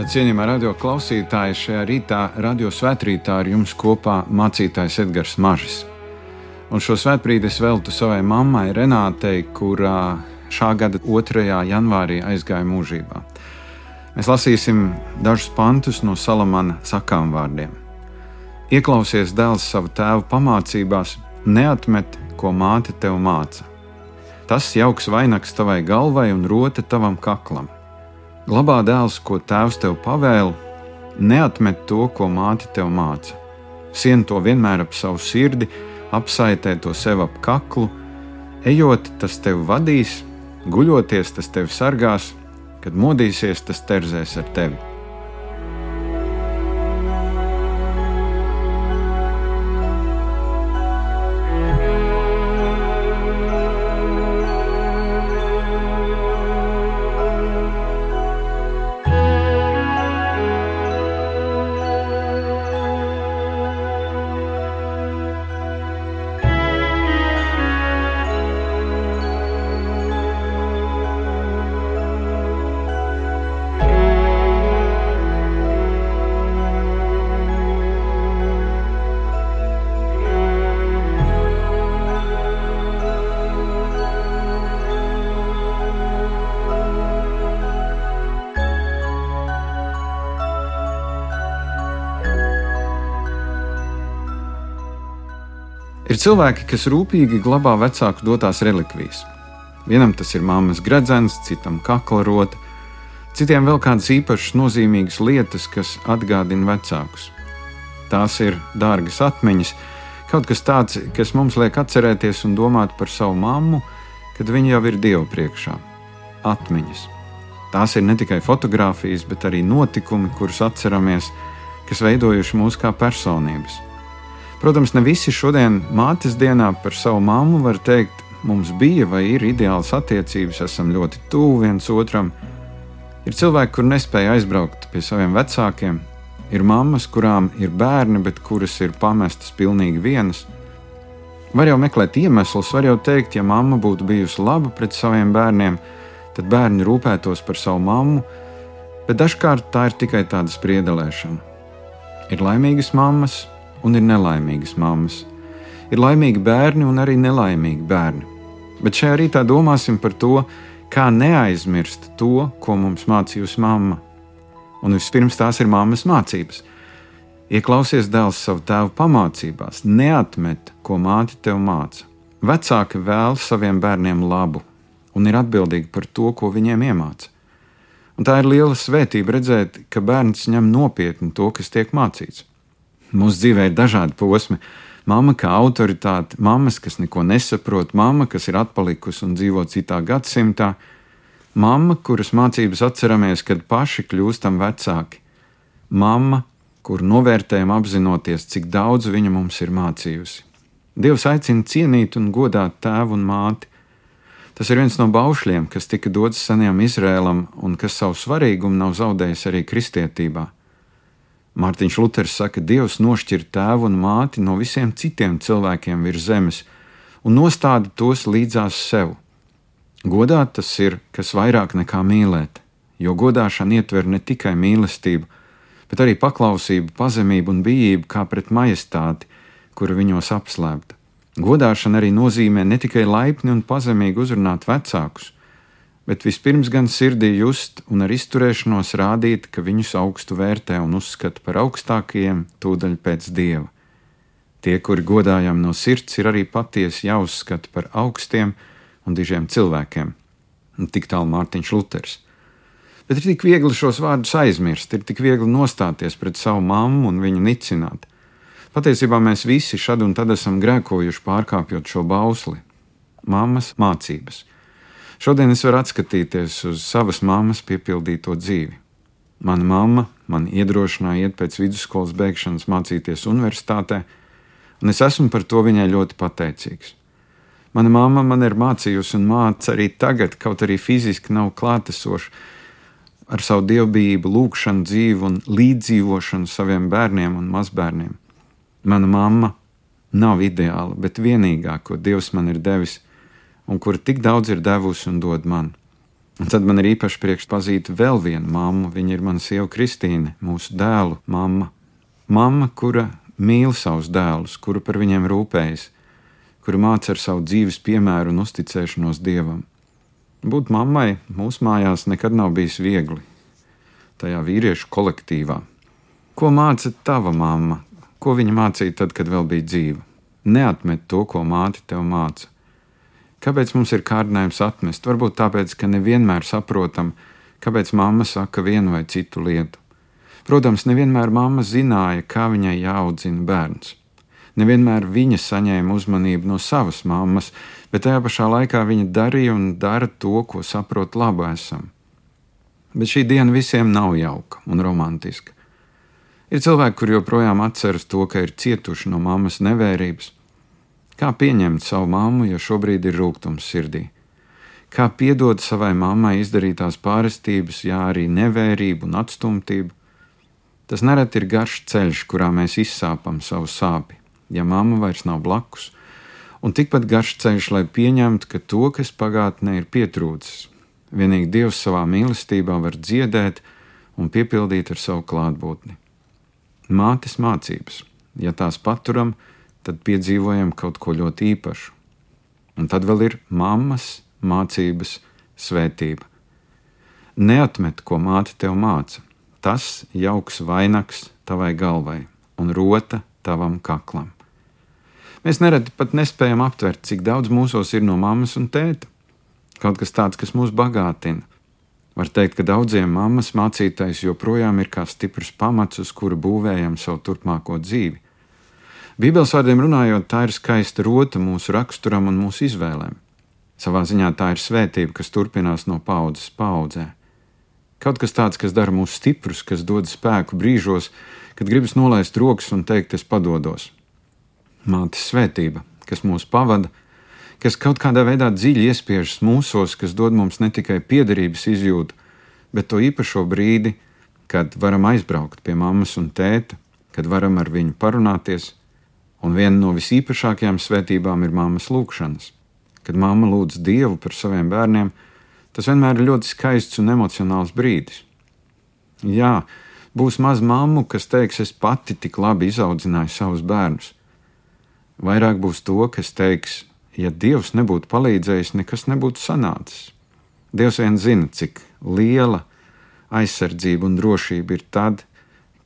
Cienījamā radio klausītāja, šajā rītā, radio svētkrītā ar jums kopā mācītājs Edgars Mažis. Un šo svētbrīdi es veltu savai mammai Renātei, kurā šā gada 2. janvārī aizgāja mūžībā. Mēs lasīsim dažus pantus no Salamana sakām vārdiem. Ieklausies dēls savu tēvu pamācībās, neatmet, ko māte tev māca. Tas jauks vainags tavai galvai un rote tavam kaklam Glabā dēls, ko tēvs tev pavēla, neatmet to, ko māte tev māca. Sien to vienmēr ap savu sirdi, apsaitē to sev ap kaklu, ejot, tas tev vadīs, guļoties, tas tev sargās, kad modīsies, tas terzēs ar tevi. Ir cilvēki, kas rūpīgi glabā vecāku dotās relikvijas. Vienam tas ir mammas gredzens, citam kakla rota, citiem vēl kādas īpašas nozīmīgas lietas, kas atgādina vecākus. Tās ir dārgas atmiņas, kaut kas tāds, kas mums liek atcerēties un domāt par savu mammu, kad viņa jau ir Dieva priekšā. Atmiņas. Tās ir ne tikai fotografijas, bet arī notikumi, kurus atceramies, kas veidojuši mūs kā personības. Protams, ne visi šodien mātes dienā par savu mammu var teikt, mums bija vai ir ideāls attiecības, esam ļoti tuvu viens otram. Ir cilvēki, kur nespēja aizbraukt pie saviem vecākiem, ir mammas, kurām ir bērni, bet kuras ir pamestas pilnīgi vienas. Var jau meklēt iemeslus, var jau teikt, ja mamma būtu bijusi laba pret saviem bērniem, tad bērni rūpētos par savu mammu, bet dažkārt tā ir tikai tāda spriedelēšana. Ir laimīgas mammas, un ir nelaimīgas mammas. Ir laimīgi bērni un arī nelaimīgi bērni. Bet šajā rītā domāsim par to, kā neaizmirst to, ko mums mācījusi mamma. Un vispirms tās ir mammas mācības. Ieklausies dēls savu tēvu pamācībās, neatmet, ko māte tev māca. Vecāki vēl saviem bērniem labu un ir atbildīgi par to, ko viņiem iemāca. Un tā ir liela svētība redzēt, ka bērns ņem nopietni to, kas tiek mācīts. Mūsu dzīvē ir dažādi posmi. Mama kā autoritāte, mammas, kas neko nesaprot, mamma, kas ir atpalikusi un dzīvo citā gadsimtā, mamma, kuras mācības atceramies, kad paši kļūstam vecāki, mamma, kur novērtējam apzinoties, cik daudz viņa mums ir mācījusi. Dievs aicina cienīt un godāt tēvu un māti. Tas ir viens no baušļiem, kas tika dots senajam Izrēlam un kas savu svarīgumu nav zaudējis arī kristietībā. Mārtiņš Luters saka, Dievs nošķir tēvu un māti no visiem citiem cilvēkiem virs zemes un nostāda tos līdzās sev. Godāt tas ir kas vairāk nekā mīlēt, jo godāšana ietver ne tikai mīlestību, bet arī paklausību, pazemību un bijību kā pret majestāti, kura viņos apslēpta. Godāšana arī nozīmē ne tikai laipni un pazemīgi uzrunāt vecākus, bet vispirms gan sirdī just un ar izturēšanos rādīt, ka viņus augstu vērtē un uzskata par augstākajiem tūdaļ pēc dieva. Tie, kuri godājam no sirds, ir arī patiesi jāuzskata par augstiem un dižiem cilvēkiem. Un tik tālu Mārtiņš Luters. Bet ir tik viegli šos vārdus aizmirst, ir tik viegli nostāties pret savu mammu un viņu nicināt. Patiesībā mēs visi šad un tad esam grēkojuši pārkāpjot šo bausli. Māmas mācības. Šodien es varu atskatīties uz savas mammas piepildīto dzīvi. Mana mamma man iedrošināja iet pēc vidusskolas beigšanas mācīties universitātē, un es esmu par to viņai ļoti pateicīgs. Mana mamma man ir mācījusi un māca arī tagad, kaut arī fiziski nav klātesoša, ar savu dievbijību, lūgšanu, dzīvi un līdzdzīvošanu saviem bērniem un mazbērniem. Mana mamma nav ideāla, bet vienīgā, ko Dievs man ir devis, un kura tik daudz ir devusi un dod man. Un tad man ir īpaši prieks pazīt vēl vienu mammu. Viņa ir mana sieva Kristīne, mūsu dēlu mamma. Mamma, kura mīl savus dēlus, kura par viņiem rūpējas, kura māca ar savu dzīves piemēru un uzticēšanos Dievam. Būt mammai mūsu mājās nekad nav bijis viegli. Tajā vīriešu kolektīvā. Ko māca tava mamma? Ko viņa mācīja tad, kad vēl bija dzīva? Neatmet to, ko māte tev māca. Kāpēc mums ir kārdinājums atmest? Varbūt tāpēc, ka nevienmēr saprotam, kāpēc mamma saka vienu vai citu lietu. Protams, nevienmēr mamma zināja, kā viņai jāaudzina bērns. Nevienmēr viņa saņēma uzmanību no savas mammas, bet tajā pašā laikā viņa darīja un dara to, ko saprot labi esam. Bet šī diena visiem nav jauka un romantiska. Ir cilvēki, kur joprojām atceras to, ka ir cietuši no mammas nevērības, Kā pieņemt savu mammu, ja šobrīd ir rūkums sirdī? Kā piedot savai mammai izdarītās pārestības, ja arī nevērību un atstumtību? Tas nereti ir garš ceļš, kurā mēs izsāpam savu sāpi, ja mamma vairs nav blakus, un tikpat garš ceļš, lai pieņemtu, ka to, kas pagātnē ir pietrūcis, vienīgi Dievs savā mīlestībā var dziedēt un piepildīt ar savu klātbūtni. Mātes mācības, ja tās paturam, tad tad piedzīvojam kaut ko ļoti īpašu. Un tad vēl ir mammas mācības svētība. Neatmet, ko māte tev māca. Tas jauks vainags tavai galvai un rota tavam kaklam. Mēs nereti pat nespējam aptvert, cik daudz mūsos ir no mammas un tēta. Kaut kas tāds, kas mūs bagātina. Var teikt, ka daudziem mammas mācītais joprojām ir kā stiprs pamats, uz kura būvējam savu turpmāko dzīvi. Bībeles vārdiem runājot, tā ir skaista rota mūsu raksturam un mūsu izvēlēm. Savā ziņā tā ir svētība, kas turpinās no paudzes paudzē. Kaut kas tāds, kas dara mūs stiprus, kas dod spēku brīžos, kad gribas nolaist rokas un teikt, es padodos. Mātes svētība, kas mūs pavada, kas kaut kādā veidā dziļi iespiežas mūsos, kas dod mums ne tikai piederības izjūtu, bet to īpašo brīdi, kad varam aizbraukt pie mammas un tēta, kad varam ar viņu parunāties, Un viena no visīpašākajām svētībām ir mammas lūgšanas. Kad mamma lūdz Dievu par saviem bērniem, tas vienmēr ir ļoti skaists un emocionāls brīdis. Jā, būs maz mammu, kas teiks, es pati tik labi izaudzināju savus bērnus. Vairāk būs to, kas teiks, ja Dievs nebūtu palīdzējis, nekas nebūtu sanācis. Dievs vien zina, cik liela aizsardzība un drošība ir tad,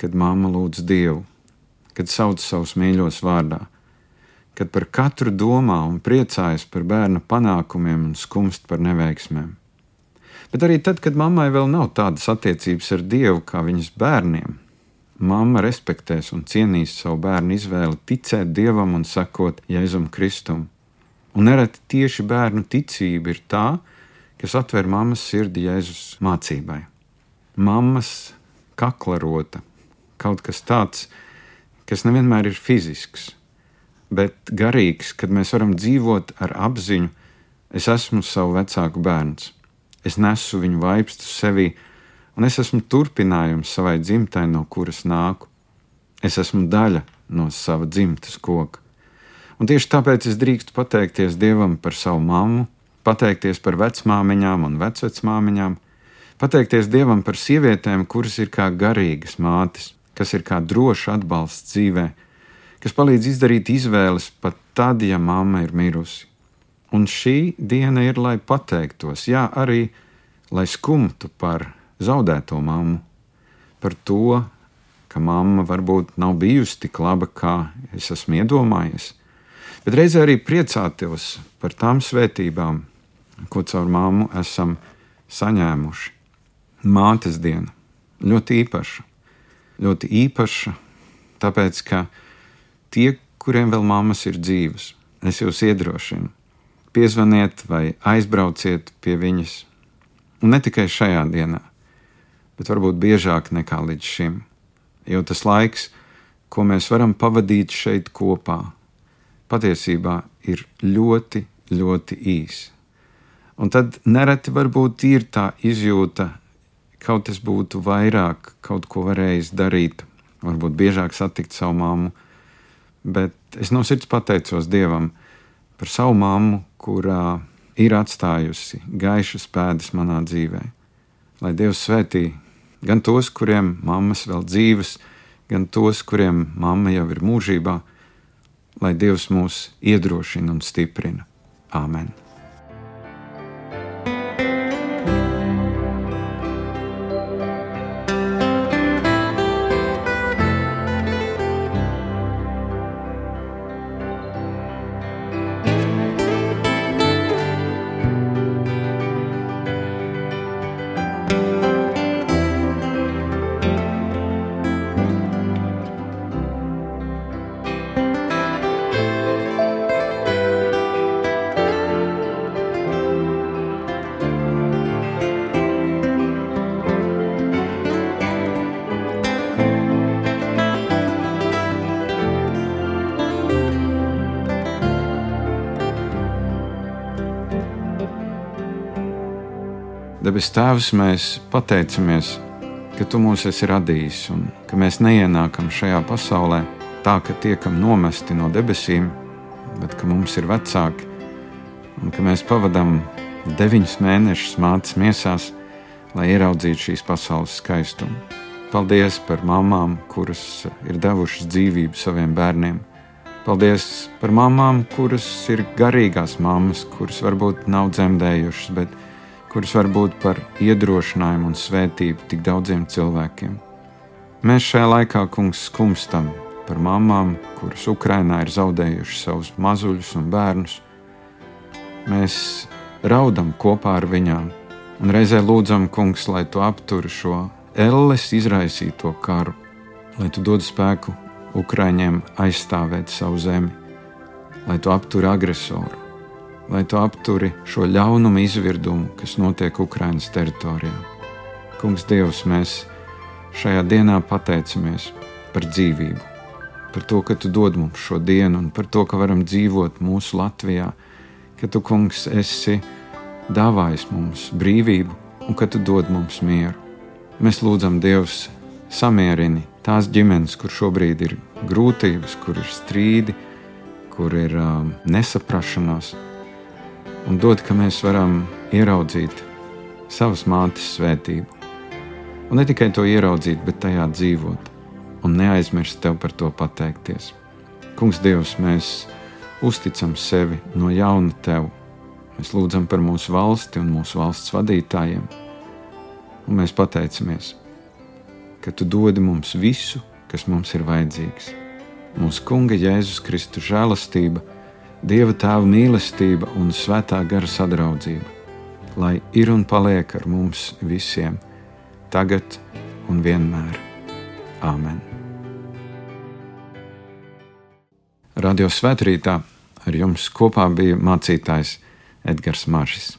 kad mamma lūdz Dievu kad sauc savus mīļos vārdā, kad par katru domā un priecājas par bērna panākumiem un skumst par neveiksmēm. Bet arī tad, kad mammai vēl nav tādas attiecības ar Dievu kā viņas bērniem, mamma respektēs un cienīs savu bērnu izvēli ticēt Dievam un sakot Jēzum Kristum. Un nereti tieši bērnu ticība ir tā, kas atver mammas sirdi Jēzus mācībai. Mammas kaklarota, kaut kas tāds, kas kas nevienmēr ir fizisks, bet garīgs, kad mēs varam dzīvot ar apziņu, es esmu savu vecāku bērns, es nesu viņu vaipstu sevī, un es esmu turpinājums savai dzimtai, no kuras nāku. Es esmu daļa no sava dzimtas koka. Un tieši tāpēc es drīkstu pateikties Dievam par savu mammu, pateikties par vecmāmiņām un vecvecmāmiņām, pateikties Dievam par sievietēm, kuras ir kā garīgas mātes, kas ir kā drošs atbalsts dzīvē, kas palīdz izdarīt izvēles pat tad, ja mamma ir mirusi. Un šī diena ir, lai pateiktos, jā, arī lai skumtu par zaudēto mammu, par to, ka mamma varbūt nav bijusi tik laba, kā es esmu iedomājies, bet reizē arī priecāties par tām svētībām, ko caur mammu esam saņēmuši. Mātes diena ļoti īpaša ļoti īpaša, tāpēc ka tie, kuriem vēl mammas ir dzīves, es jūs iedrošinu, piezvaniet vai aizbrauciet pie viņas. Un ne tikai šajā dienā, bet varbūt biežāk nekā līdz šim, jo tas laiks, ko mēs varam pavadīt šeit kopā, patiesībā ir ļoti, ļoti īs. Un tad nereti varbūt ir tā izjūta, kaut es būtu vairāk kaut ko varējis darīt, varbūt biežāk satikt savu māmu. Bet es no sirds pateicos Dievam par savu māmu, kurā ir atstājusi gaišas pēdas manā dzīvē. Lai Dievs svētī gan tos, kuriem mammas vēl dzīves, gan tos, kuriem mamma jau ir mūžībā, lai Dievs mūs iedrošina un stiprina. Āmen! Debes Tēvs, mēs pateicamies, ka Tu mūs esi radījis un ka mēs neienākam šajā pasaulē tā, ka tiekam nomesti no debesīm, bet ka mums ir vecāki un ka mēs pavadām deviņus mēnešus mātes miesās, lai ieraudzītu šīs pasaules skaistumu. Paldies par mamām, kuras ir devušas dzīvību saviem bērniem. Paldies par mamām, kuras ir garīgās mammas, kuras varbūt nav dzemdējušas, bet kuras var būt par iedrošinājumu un svētību tik daudziem cilvēkiem. Mēs šajā laikā, kungs, skumstam par mamām, kuras Ukrainā ir zaudējušas savus mazuļus un bērnus. Mēs raudam kopā ar viņām un reizē lūdzam, kungs, lai tu apturi šo elles izraisīto karu, lai tu dod spēku Ukraiņiem aizstāvēt savu zemi, lai tu apturi agresoru lai tu apturi šo ļaunumu izvirdumu, kas notiek Ukraiņas teritorijā. Kungs, Dievs, mēs šajā dienā pateicamies par dzīvību, par to, ka tu dod mums šo dienu un par to, ka varam dzīvot mūsu Latvijā, ka tu, Kungs, esi dāvājis mums brīvību un ka tu dod mums mieru. Mēs lūdzam, Dievs, samierini tās ģimenes, kur šobrīd ir grūtības, kur ir strīdi, kur ir um, nesaprašanās un dod, ka mēs varam ieraudzīt savas mātes svētību. Un ne tikai to ieraudzīt, bet tajā dzīvot un neaizmirst tev par to pateikties. Kungs, Dievs, mēs uzticam sevi no jauna tev. Mēs lūdzam par mūsu valsti un mūsu valsts vadītājiem, un mēs pateicamies, ka tu dodi mums visu, kas mums ir vajadzīgs. Mūsu Kunga Jēzus Kristus žēlastība Dieva tēva mīlestība un svētā gara sadraudzība, lai ir un paliek ar mums visiem, tagad un vienmēr. Āmen! Radio svētkrītā ar jums kopā bija mācītājs Edgars Maržis.